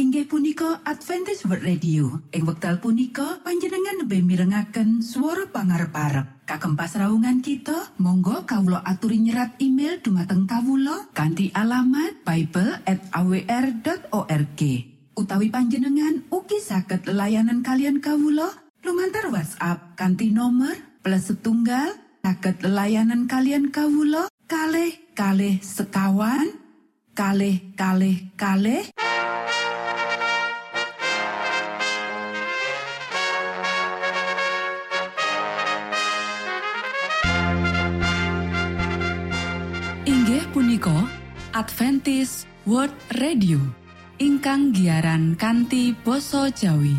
inggih punika Adventist World Radio. Ing wekdal punika panjenengan lebih mirengaken suara pangar parep kagem pasraungan kita Monggo Kawulo aturi nyerat email dumateng Kawulo kanti alamat Bible at awr.org utawi panjenengan uki saged layanan kalian kawulo lumantar WhatsApp kanti nomor plus setunggal saged layanan kalian kawulo kalh kalh sekawan kalh kalh kalh Adventist World Radio ingkang giaran kanti basa Jawi.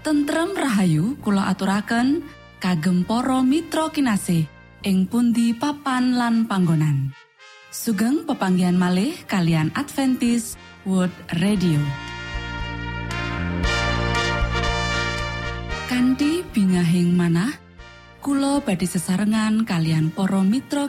Tentrem Rahayu kula aturaken kagem para mitra kinasih ing pundi papan lan panggonan. Sugeng pepanggian malih kalian Adventist World Radio. Kanti bingahing manah Kulo badi sesarengan kalian poro mitra.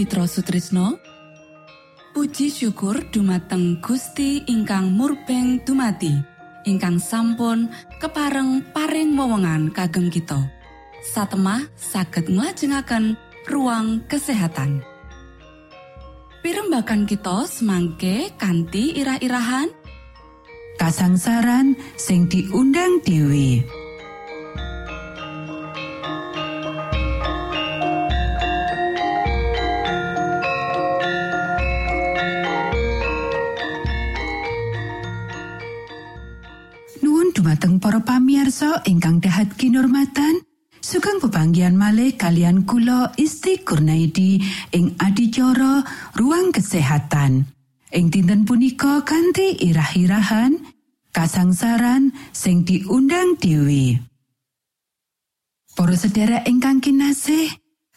Mitra Sutrisno Puji syukur dumateng Gusti ingkang murbeng dumati ingkang sampun kepareng paring wewenngan kagem kita. Satemah saged nglajengaken ruang kesehatan. Pirembakan kita semangke kanthi irah-irahan. Kasangsaran sing diundang Dewi. Pamiarsa ingkang dahat kinurmatan sugeng pebanggian malih kalian kula Isti Kurnaidi ing adicara ruang kesehatan ing dinten punika kanthi irah-irahan kasangsaran sing diundang Dewi Para sedherek ingkang kinasih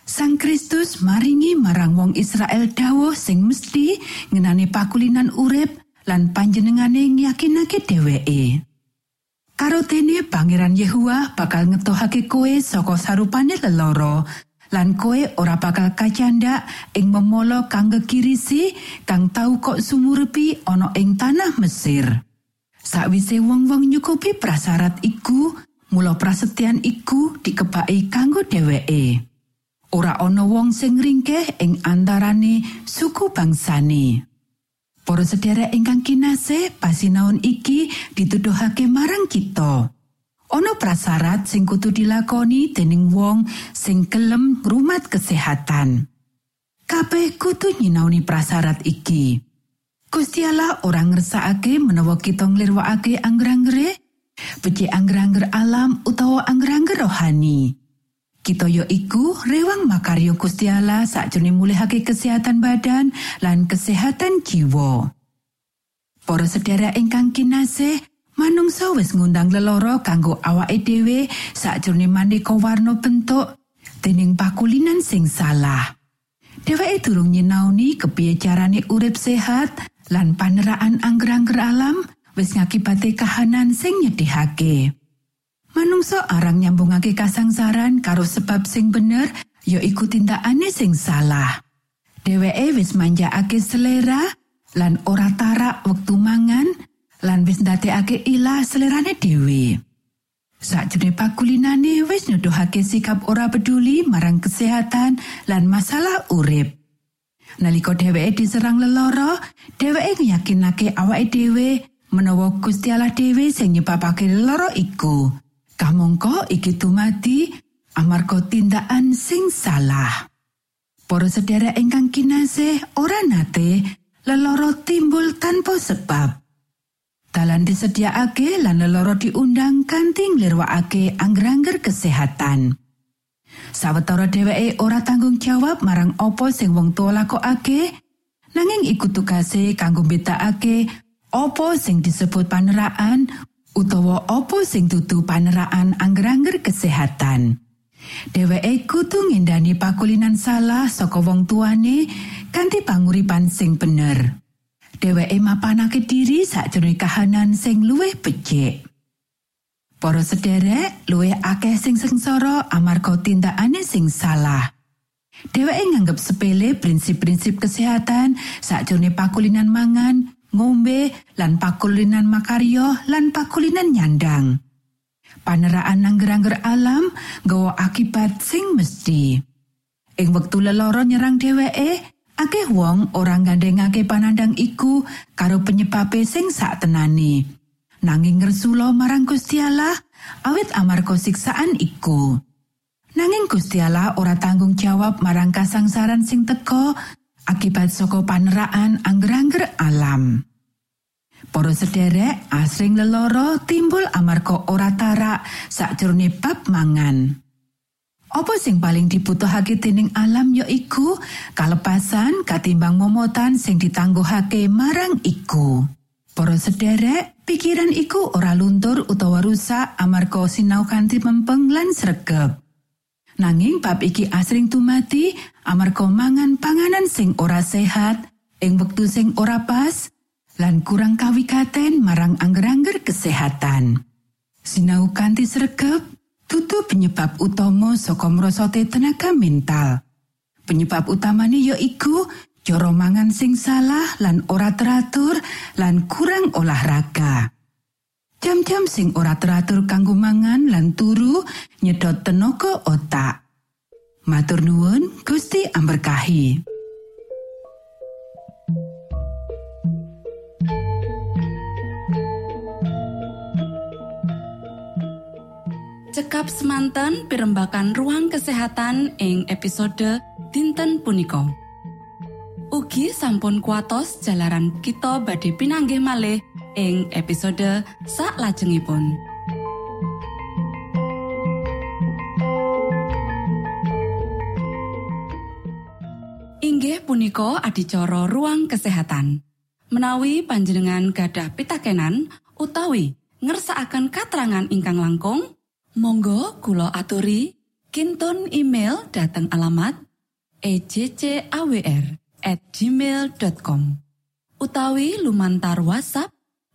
Sang Kristus maringi marang wong Israel dawuh sing mesti ngenani pakulinan urip lan panjenengane ngyakinake dheweke. Karo dene Pangeran Yehua bakal ngetohake kowe saka sarupane leloro lan kowe ora bakal kacanda ing memolo kang gegirisi kang tau kok sumurepi ana ing tanah Mesir. Sakwise wong-wong nyukupi prasyarat iku, mula prasetyan iku dikebaki kanggo dheweke. Ora ana wong sing ringkeh ing antarane suku bangsane. Para sedherek ingkang kinasih, pasinaon iki dituduhake marang kita. Ono prasarat sing kudu dilakoni dening wong sing kelem rumat kesehatan. Kabeh kudu nyinauni prasarat iki. Gusti Allah ora ngersakake menawa kita nglirwakake angger-anggere, becik angger-angger alam utawa angger-angger rohani. Kita yo iku rewang makaryo Gustiala sakjroning mulihake kesehatan badan lan kesehatan jiwa. Para sedherek ingkang kinasih, manungsa wis ngundang leloro kanggo awake dhewe sakjroning maneka warna bentuk dening pakulinan sing salah. Dheweke durung nyinauni kepiye carane urip sehat lan paneraan angger-angger alam wis ngakibate kahanan sing nyedihake. Manungsa arang nyambungake kasangsaran karo sebab sing bener ya iku tindakane sing salah. Dheweke wis manjakake selera lan ora tarak wektu mangan lan wis ndadekake ilah selerane dhewe. Sakjroning pakulinane wis nuduhake sikap ora peduli marang kesehatan lan masalah urip. Nalika dheweke diserang leloro, dheweke yakinake awake dhewe menawa Gusti Allah dhewe sing nyebabake leloro iku. Kamangka iki dumadi amarga tindakan sing salah. Para sedherek ingkang kinasih, ora nate leloro timbul tanpa sebab. Dalan disediakake lan leloro diundang kanthi nglirwakake angger-angger kesehatan. Sawetara dheweke ora tanggung jawab marang apa sing wong tuwa lakokake, nanging iku tugase kanggo mbedakake apa sing disebut paneraan utawa opo sing dudu paneraan angger-angger kesehatan. Dheweke kudu ngendani pakulinan salah saka wong tuane kanthi panguripan sing bener. Dheweke mapanake diri sakjroning kahanan sing luwih becik. Para sederek luwih akeh sing sengsara amarga tindakane sing salah. Dheweke nganggep sepele prinsip-prinsip kesehatan sakjroning pakulinan mangan, ngombe lan pakulinan makaryo lan pakulinan nyandang. Paneraan angger-angger alam gawa akibat sing mesti. Ing wektu leloro nyerang dheweke, akeh wong ora gandengake panandang iku karo penyebabe sing sak tenani. Nanging ngersula marang Gusti Allah awit amarga siksaan iku. Nanging Gusti Allah ora tanggung jawab marang kasangsaran sing teko akibat saka paneraan angger-angger alam. Para sederek asring leloro timbul amarga ora tarak sakjroning bab mangan. Apa sing paling dibutuhake dening alam ya iku kalepasan katimbang momotan sing ditangguhake marang iku. Para sederek, pikiran iku ora luntur utawa rusak amarga sinau kanthi mempeng lan sregep. Nanging bab iki asring tumati amarga mangan panganan sing ora sehat ing wektu sing ora pas lan kurang kawikaten marang angger-angger kesehatan. Sinau kanthi sregep tutu penyebab utama saka mrosote tenaga mental. Penyebab utamane ya iku cara mangan sing salah lan ora teratur lan kurang olahraga. Jam-jam sing ora teratur kanggo mangan lan turu nyedot tenaga otak. Matur nuwun, Gusti amberkahi. Cekap semanten pimbakan ruang kesehatan ing episode dinten punika. Ugi sampun kuatos jalaran kita badhe pinanggih malih ing episode sak lajengipun. Inggih punika adicara ruang kesehatan. Menawi panjenengan gadah pitakenan utawi ngersakaken katerangan ingkang langkung, Monggo kulo aturi kinton email dateng alamat ejcawr@ gmail.com utawi lumantar WhatsApp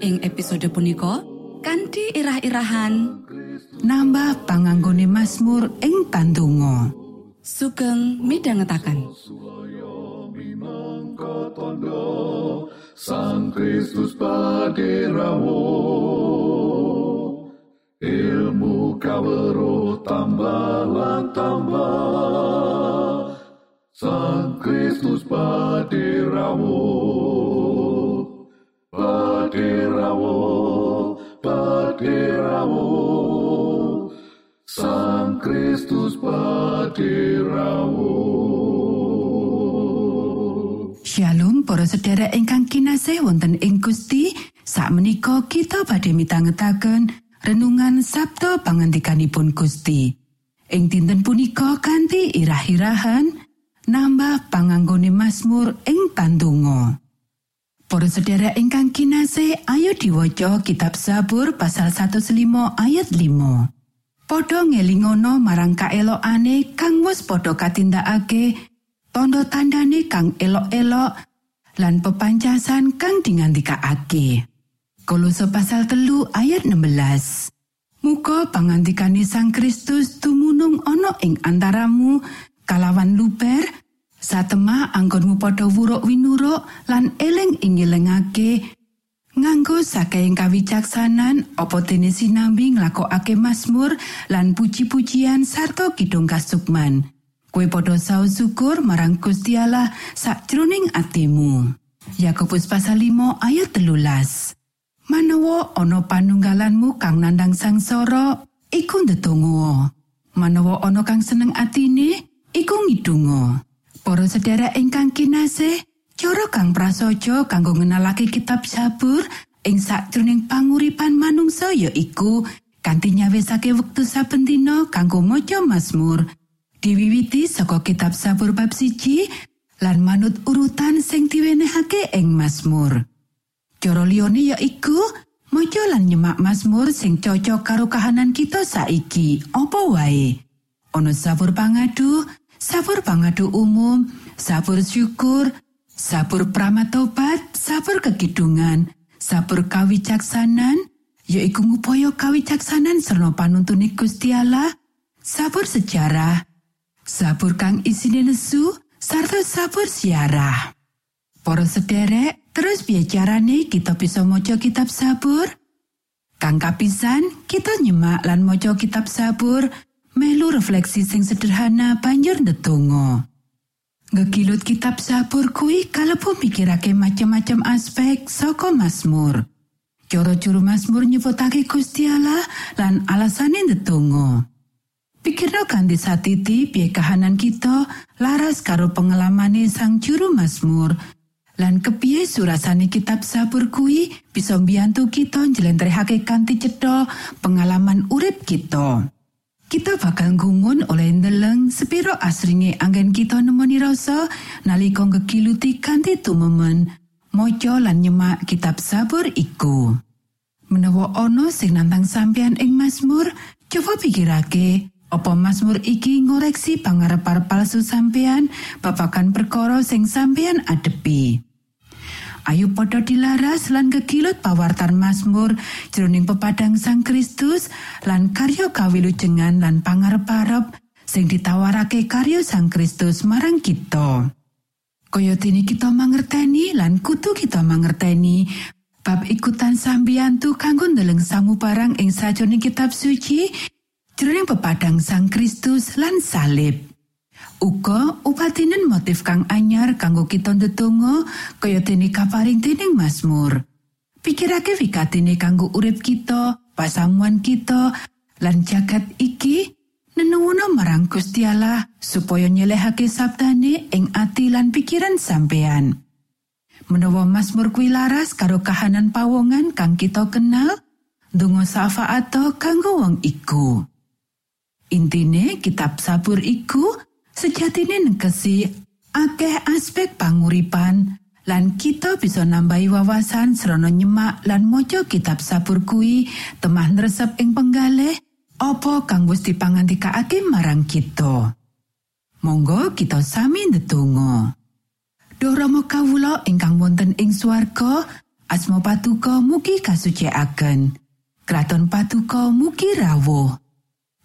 ing episode punika kanthi irah-irahan. Nambah panganggone Mazmur ing tandonga sugeng tondo Sang Kristus ilmu kawero tambah. Sang Kristus paderamu paderamu Sang Kristus paderamu Shalom para sedherek ingkang kinasih wonten ing Gusti. Sakmenika kita badhe mitangetaken renungan Sabto pangantikanipun Gusti. Ing dinten punika kanthi irah-irahan nambah panganggone Mazmur ing tandonga Para sedherek ingkang kinasih ayo diwaca kitab Zabur pasal 105 ayat 5 Podho ngelingono marang kaelokane kang wis padha katindakake tondo tandane kang elok-elok lan pepancasan kang dingandikake. Kolose pasal telu ayat 16. Muga pangandikane Sang Kristus tumunung ana ing antaramu kalawan luber satemah anggonmu padha wuruk winuruk lan eling ingilengake nganggo saking kawicaksanan apa dene sinambi nglakokake Mazmur lan puji-pujian sarta kidung kasukman. Kue padha saus syukur marang Gusti Allah sakjroning atimu. Yakobus pasal 5 ayat telulas. Manawa ana panunggalanmu kang nandang sangsara, iku ndedonga. Manawa ana kang seneng atine, iku ngidunga. Para sedherek ingkang kinasih, cara kang prasaja kanggo ngenalake kitab Sabur ing sakjroning panguripan manungsa ya iku kanthi nyawisake wektu saben dina kanggo maca Mazmur. diwiwiti saka kitab sabur bab siji lan manut urutan sing diwenehake ing Mazmur. Cara liyane ya iku maca lan nyemak Mazmur sing cocok karo kahanan kita saiki. Apa wae? Ana sabur pangadu, sabur pangadu umum, sabur syukur, sabur pramatobat, sabur kekidungan, sabur kawicaksanan, yaiku ngupaya kawicaksanan serta panuntune Gusti Allah, sabur sejarah, sabur kang isine nesu sarta sabur siarah. Para sederek, terus biacarane kita bisa maca kitab sabur? Kang kapisan, kita nyemak lan maca kitab sabur, melu refleksi sing sederhana banjur ndedonga. Ngegilut kitab sabur kuwi kalebu mikirake macam-macam aspek saka Mazmur. Cara juru Mazmur nyebutake Gusti lan alasane ndedonga. Pikirno kanthi satiti piye kahanan kita laras karo pengelamane sang juru Mazmur lan kepiye surasane kitab sabur kuwi bisa mbiyantu kita njlentrehake kanthi cetha pengalaman urip kita. Kita bakal gumun oleh ndeleng sepiro asringe anggen kita nemoni rasa nalika ngegiluti kanthi tumemen maca lan nyemak kitab sabur iku. Menawa ana sing nantang sampeyan ing Mazmur, coba pikirake Apa Mazmur iki ngoreksi pangarep-arep palsu sampeyan babagan perkara sing sampeyan adepi. Ayo padha dilaras lan kegilut pawartan Mazmur jroning pepadang Sang Kristus lan karya kawilujengan lan pangarep-arep sing ditawarake karya Sang Kristus marang kita. Kaya dene kita mangerteni lan kudu kita mangerteni bab ikutan sambiyantu kanggo ndeleng samu barang ing sajroning kitab suci jroning pepadang Sang Kristus lan salib. Uga upatinen motif kang anyar kanggo kita ndedonga kaya dene kaparing dening Mazmur. Pikirake wikatine kanggo urip kita, pasamuan kita, lan jagat iki nenuwuna marang Gusti Allah supaya nyelehake sabdane ing ati lan pikiran sampeyan. Menawa Mazmur kuwi laras karo kahanan pawongan kang kita kenal, donga syafaat kanggo wong iku. Intine kitab sabur iku sejatine negesi akeh aspek panguripan lan kita bisa nambahi wawasan serono nyemak lan maca kitab sabur kuwi temah nresep ing penggalih apa kang wis dipangandikaake marang kita. Monggo kita sami ndedonga. Duh Rama kawula ingkang wonten ing swarga, asma patuko mugi kasucikaken. Kraton patuko mugi rawuh.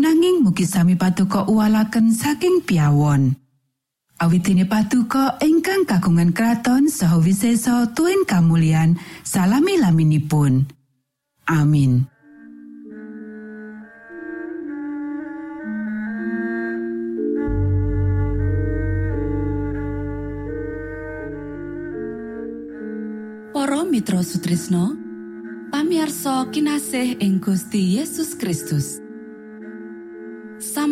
nanging mugi sami patuko uwalaken saking piawon. Awitine patuko ingkang kagungan kraton saha wiseso tuen kamulyan salami laminipun. Amin. Para Mitra Sutrisno pamiarsa kinasih ing Gusti Yesus Kristus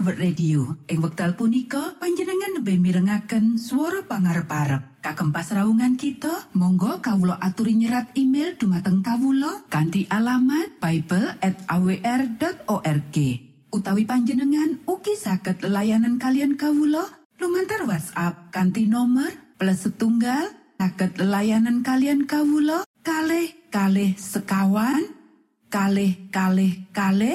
World Radio. Ing wekdal punika panjenengan lebih mirengaken suara pangarep-arep. Kagem pasraungan kita, monggo kawulo aturi nyerat email dumateng kawulo kanti alamat bible@awr.org. Utawi panjenengan ugi saged layanan kalian kawulo lumantar WhatsApp kanti nomor plus setunggal saged layanan kalian kawulo kalih kalih sekawan kalih kalih kalih